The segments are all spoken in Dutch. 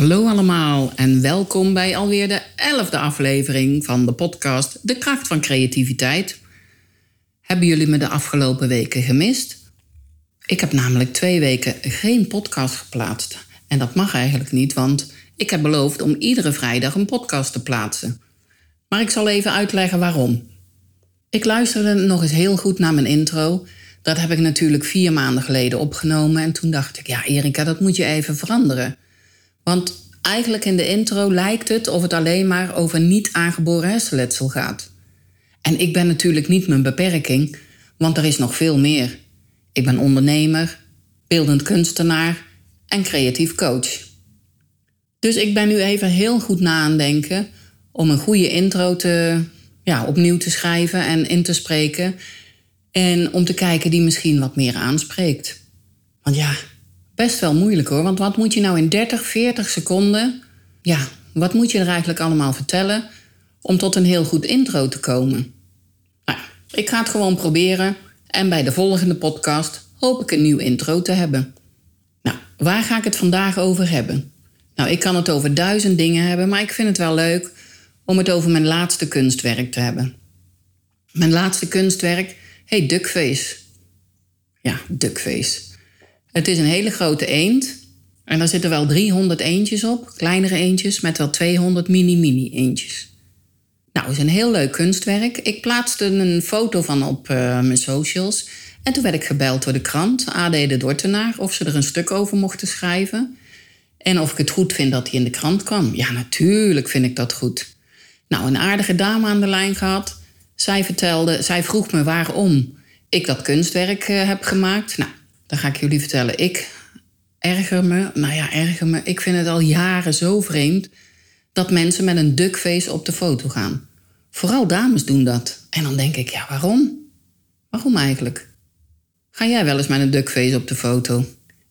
Hallo allemaal en welkom bij alweer de elfde aflevering van de podcast De kracht van creativiteit. Hebben jullie me de afgelopen weken gemist? Ik heb namelijk twee weken geen podcast geplaatst. En dat mag eigenlijk niet, want ik heb beloofd om iedere vrijdag een podcast te plaatsen. Maar ik zal even uitleggen waarom. Ik luisterde nog eens heel goed naar mijn intro. Dat heb ik natuurlijk vier maanden geleden opgenomen. En toen dacht ik, ja Erika, dat moet je even veranderen. Want eigenlijk in de intro lijkt het of het alleen maar over niet aangeboren hersenletsel gaat. En ik ben natuurlijk niet mijn beperking, want er is nog veel meer. Ik ben ondernemer, beeldend kunstenaar en creatief coach. Dus ik ben nu even heel goed na aan denken om een goede intro te, ja, opnieuw te schrijven en in te spreken. En om te kijken die misschien wat meer aanspreekt. Want ja, best wel moeilijk hoor. Want wat moet je nou in 30, 40 seconden. Ja, wat moet je er eigenlijk allemaal vertellen om tot een heel goed intro te komen? Nou, ik ga het gewoon proberen. En bij de volgende podcast hoop ik een nieuw intro te hebben. Nou, waar ga ik het vandaag over hebben? Nou, ik kan het over duizend dingen hebben, maar ik vind het wel leuk om het over mijn laatste kunstwerk te hebben. Mijn laatste kunstwerk heet Duckface. Ja, Duckface. Het is een hele grote eend. En daar zitten wel 300 eendjes op, kleinere eendjes, met wel 200 mini-mini eendjes. Nou, is een heel leuk kunstwerk. Ik plaatste een foto van op uh, mijn socials. En toen werd ik gebeld door de krant, AD de Dortenaar, of ze er een stuk over mochten schrijven. En of ik het goed vind dat hij in de krant kwam. Ja, natuurlijk vind ik dat goed. Nou, een aardige dame aan de lijn gehad. Zij vertelde, zij vroeg me waarom ik dat kunstwerk uh, heb gemaakt. Nou, dan ga ik jullie vertellen. Ik erger me, nou ja, erger me. Ik vind het al jaren zo vreemd dat mensen met een duckface op de foto gaan. Vooral dames doen dat. En dan denk ik, ja, waarom? Waarom eigenlijk? Ga jij wel eens met een duckface op de foto?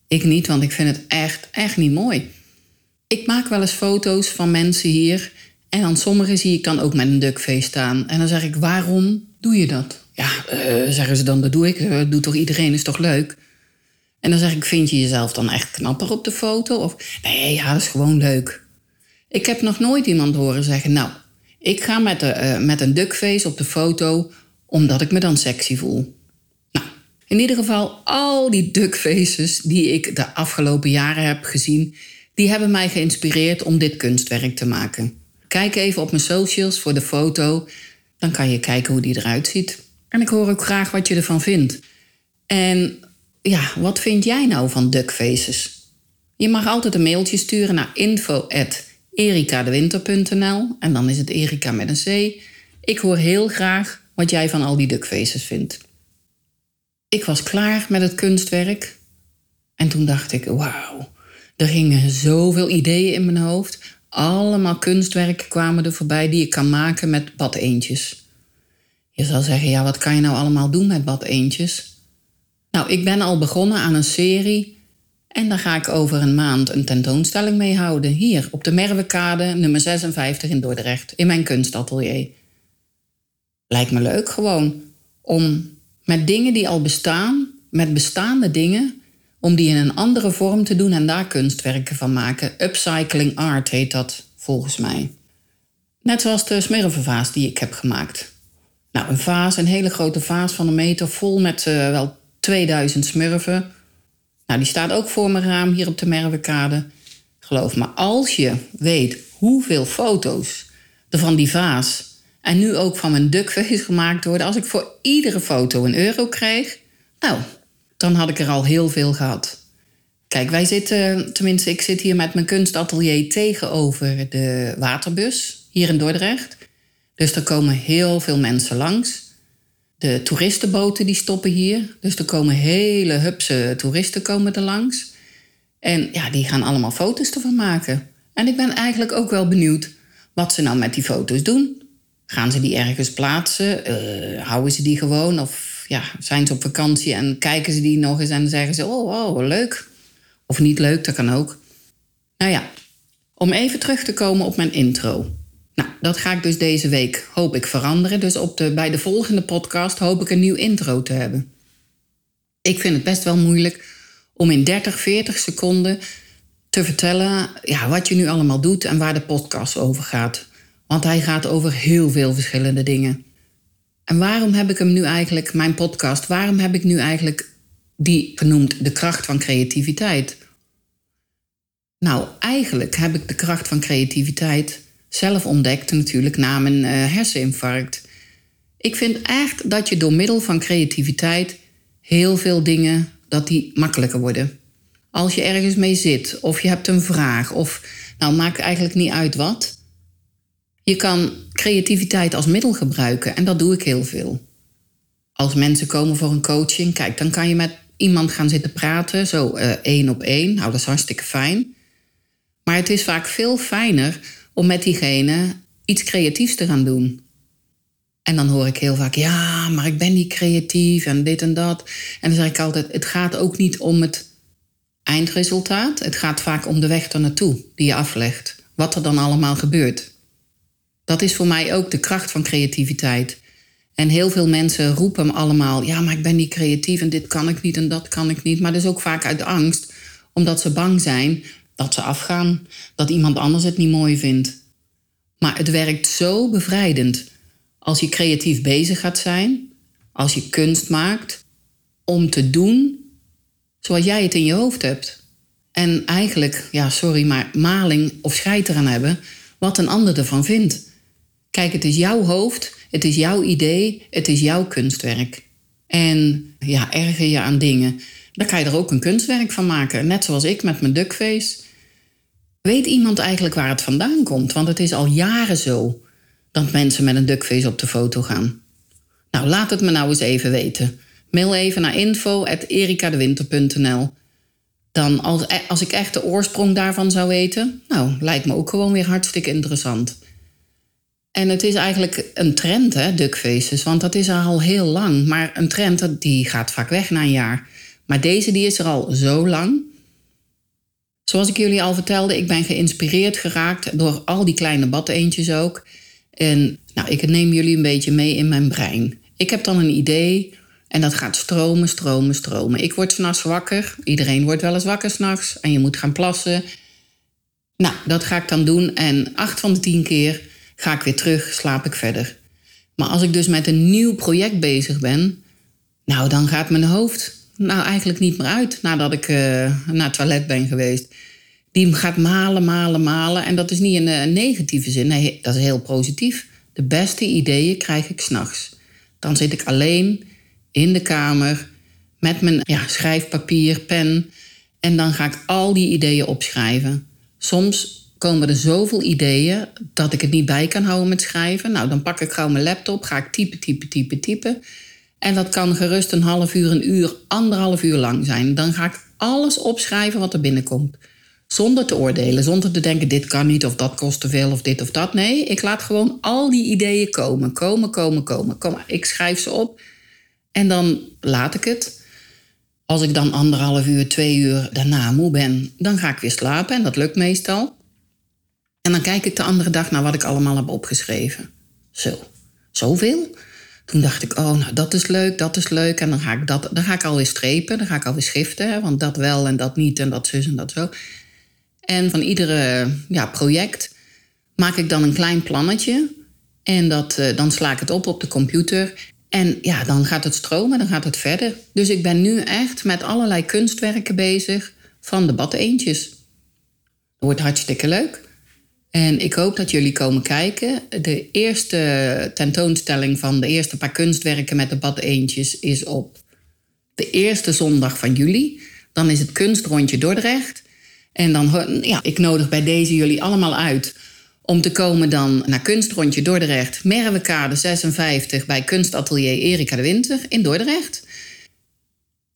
Ik niet, want ik vind het echt, echt niet mooi. Ik maak wel eens foto's van mensen hier. En dan sommige zie ik dan ook met een duckface staan. En dan zeg ik, waarom doe je dat? Ja, uh, zeggen ze dan, dat doe ik. Dat doet toch iedereen, is toch leuk? En dan zeg ik, vind je jezelf dan echt knapper op de foto? Of nee, ja, dat is gewoon leuk. Ik heb nog nooit iemand horen zeggen, nou, ik ga met, de, uh, met een duckface op de foto omdat ik me dan sexy voel. Nou, in ieder geval, al die duckfaces die ik de afgelopen jaren heb gezien, die hebben mij geïnspireerd om dit kunstwerk te maken. Kijk even op mijn socials voor de foto, dan kan je kijken hoe die eruit ziet. En ik hoor ook graag wat je ervan vindt. En ja, wat vind jij nou van duckfaces? Je mag altijd een mailtje sturen naar info.erikadewinter.nl en dan is het Erika met een C. Ik hoor heel graag wat jij van al die duckfaces vindt. Ik was klaar met het kunstwerk en toen dacht ik, wauw, er gingen zoveel ideeën in mijn hoofd. Allemaal kunstwerken kwamen er voorbij die ik kan maken met badeentjes. Je zal zeggen, ja, wat kan je nou allemaal doen met badeentjes? Nou, ik ben al begonnen aan een serie en daar ga ik over een maand een tentoonstelling mee houden. Hier op de Merwekade, nummer 56 in Dordrecht, in mijn kunstatelier. Lijkt me leuk gewoon om met dingen die al bestaan, met bestaande dingen, om die in een andere vorm te doen en daar kunstwerken van maken. Upcycling art heet dat volgens mij. Net zoals de smurfenvaas die ik heb gemaakt. Nou, een vaas, een hele grote vaas van een meter vol met uh, wel 2000 smurfen. Nou, die staat ook voor mijn raam hier op de Merwekade. Geloof me, als je weet hoeveel foto's er van die vaas en nu ook van mijn duckface gemaakt worden, als ik voor iedere foto een euro kreeg, nou, dan had ik er al heel veel gehad. Kijk, wij zitten, tenminste, ik zit hier met mijn kunstatelier tegenover de waterbus hier in Dordrecht. Dus er komen heel veel mensen langs. De toeristenboten die stoppen hier. Dus er komen hele hupse toeristen komen er langs. En ja, die gaan allemaal foto's ervan maken. En ik ben eigenlijk ook wel benieuwd wat ze nou met die foto's doen. Gaan ze die ergens plaatsen? Uh, houden ze die gewoon? Of ja, zijn ze op vakantie en kijken ze die nog eens en zeggen ze: Oh, oh, leuk. Of niet leuk, dat kan ook. Nou ja, om even terug te komen op mijn intro. Nou, dat ga ik dus deze week, hoop ik, veranderen. Dus op de, bij de volgende podcast hoop ik een nieuw intro te hebben. Ik vind het best wel moeilijk om in 30, 40 seconden te vertellen ja, wat je nu allemaal doet en waar de podcast over gaat. Want hij gaat over heel veel verschillende dingen. En waarom heb ik hem nu eigenlijk, mijn podcast, waarom heb ik nu eigenlijk die genoemd de kracht van creativiteit? Nou, eigenlijk heb ik de kracht van creativiteit zelf ontdekt natuurlijk na mijn uh, herseninfarct. Ik vind echt dat je door middel van creativiteit heel veel dingen dat die makkelijker worden. Als je ergens mee zit of je hebt een vraag of nou maakt eigenlijk niet uit wat. Je kan creativiteit als middel gebruiken en dat doe ik heel veel. Als mensen komen voor een coaching, kijk, dan kan je met iemand gaan zitten praten, zo uh, één op één. Nou, dat is hartstikke fijn. Maar het is vaak veel fijner om met diegene iets creatiefs te gaan doen. En dan hoor ik heel vaak, ja, maar ik ben niet creatief en dit en dat. En dan zeg ik altijd, het gaat ook niet om het eindresultaat. Het gaat vaak om de weg er naartoe die je aflegt. Wat er dan allemaal gebeurt. Dat is voor mij ook de kracht van creativiteit. En heel veel mensen roepen allemaal, ja, maar ik ben niet creatief en dit kan ik niet en dat kan ik niet. Maar dat is ook vaak uit angst, omdat ze bang zijn dat ze afgaan, dat iemand anders het niet mooi vindt. Maar het werkt zo bevrijdend als je creatief bezig gaat zijn, als je kunst maakt, om te doen zoals jij het in je hoofd hebt. En eigenlijk, ja, sorry, maar maling of scheid eraan hebben wat een ander ervan vindt. Kijk, het is jouw hoofd, het is jouw idee, het is jouw kunstwerk. En ja, erger je aan dingen, dan kan je er ook een kunstwerk van maken. Net zoals ik met mijn duckface. Weet iemand eigenlijk waar het vandaan komt? Want het is al jaren zo dat mensen met een duckface op de foto gaan. Nou, laat het me nou eens even weten. Mail even naar info.erikadewinter.nl Dan als, als ik echt de oorsprong daarvan zou weten... nou, lijkt me ook gewoon weer hartstikke interessant. En het is eigenlijk een trend, hè, duckfaces. Want dat is er al heel lang. Maar een trend, die gaat vaak weg na een jaar. Maar deze, die is er al zo lang... Zoals ik jullie al vertelde, ik ben geïnspireerd geraakt door al die kleine badeentjes ook. En nou, ik neem jullie een beetje mee in mijn brein. Ik heb dan een idee en dat gaat stromen, stromen, stromen. Ik word s'nachts wakker. Iedereen wordt wel eens wakker s'nachts en je moet gaan plassen. Nou, dat ga ik dan doen en acht van de tien keer ga ik weer terug, slaap ik verder. Maar als ik dus met een nieuw project bezig ben, nou, dan gaat mijn hoofd nou eigenlijk niet meer uit nadat ik uh, naar het toilet ben geweest. Die gaat malen, malen, malen. En dat is niet in een negatieve zin, nee, dat is heel positief. De beste ideeën krijg ik s'nachts. Dan zit ik alleen in de kamer met mijn ja, schrijfpapier, pen. En dan ga ik al die ideeën opschrijven. Soms komen er zoveel ideeën dat ik het niet bij kan houden met schrijven. Nou, dan pak ik gauw mijn laptop, ga ik typen, typen, typen, typen. En dat kan gerust een half uur, een uur, anderhalf uur lang zijn. Dan ga ik alles opschrijven wat er binnenkomt. Zonder te oordelen, zonder te denken: dit kan niet of dat kost te veel of dit of dat. Nee, ik laat gewoon al die ideeën komen. Komen, komen, komen. Kom, ik schrijf ze op en dan laat ik het. Als ik dan anderhalf uur, twee uur daarna moe ben, dan ga ik weer slapen en dat lukt meestal. En dan kijk ik de andere dag naar wat ik allemaal heb opgeschreven. Zo, zoveel? Toen dacht ik, oh, nou dat is leuk, dat is leuk. En dan ga ik, dat, dan ga ik alweer strepen, dan ga ik alweer schriften. Hè, want dat wel en dat niet en dat zus en dat zo. En van iedere ja, project maak ik dan een klein plannetje. En dat, uh, dan sla ik het op op de computer. En ja, dan gaat het stromen, dan gaat het verder. Dus ik ben nu echt met allerlei kunstwerken bezig van de bad eentjes. Wordt hartstikke leuk. En ik hoop dat jullie komen kijken. De eerste tentoonstelling van de eerste paar kunstwerken met de bad eentjes is op de eerste zondag van juli. Dan is het kunstrondje Dordrecht. En dan, ja, ik nodig bij deze jullie allemaal uit om te komen dan naar Kunstrondje Dordrecht, Merwekade 56 bij Kunstatelier Erika de Winter in Dordrecht.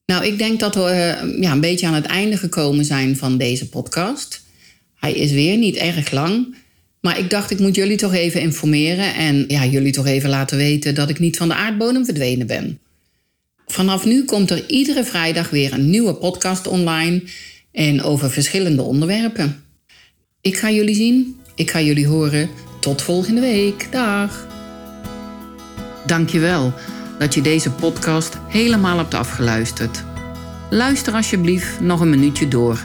Nou, ik denk dat we eh, ja, een beetje aan het einde gekomen zijn van deze podcast. Hij is weer niet erg lang, maar ik dacht ik moet jullie toch even informeren en ja, jullie toch even laten weten dat ik niet van de aardbodem verdwenen ben. Vanaf nu komt er iedere vrijdag weer een nieuwe podcast online en over verschillende onderwerpen. Ik ga jullie zien, ik ga jullie horen. Tot volgende week. Dag. Dankjewel dat je deze podcast helemaal hebt afgeluisterd. Luister alsjeblieft nog een minuutje door,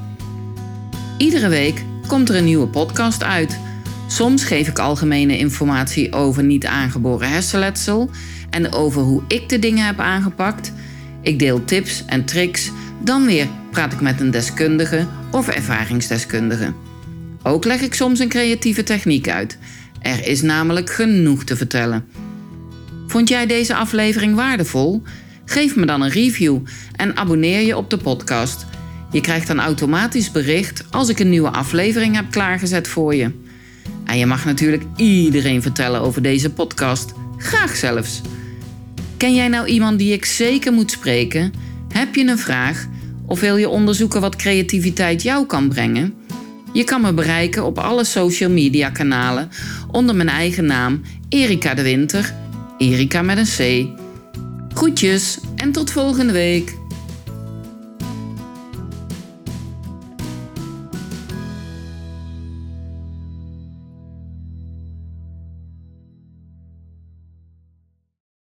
Iedere week komt er een nieuwe podcast uit. Soms geef ik algemene informatie over niet aangeboren hersenletsel en over hoe ik de dingen heb aangepakt. Ik deel tips en tricks, dan weer praat ik met een deskundige of ervaringsdeskundige. Ook leg ik soms een creatieve techniek uit. Er is namelijk genoeg te vertellen. Vond jij deze aflevering waardevol? Geef me dan een review en abonneer je op de podcast. Je krijgt dan automatisch bericht als ik een nieuwe aflevering heb klaargezet voor je. En je mag natuurlijk iedereen vertellen over deze podcast. Graag zelfs. Ken jij nou iemand die ik zeker moet spreken? Heb je een vraag? Of wil je onderzoeken wat creativiteit jou kan brengen? Je kan me bereiken op alle social media kanalen onder mijn eigen naam Erika de Winter. Erika met een C. Groetjes en tot volgende week.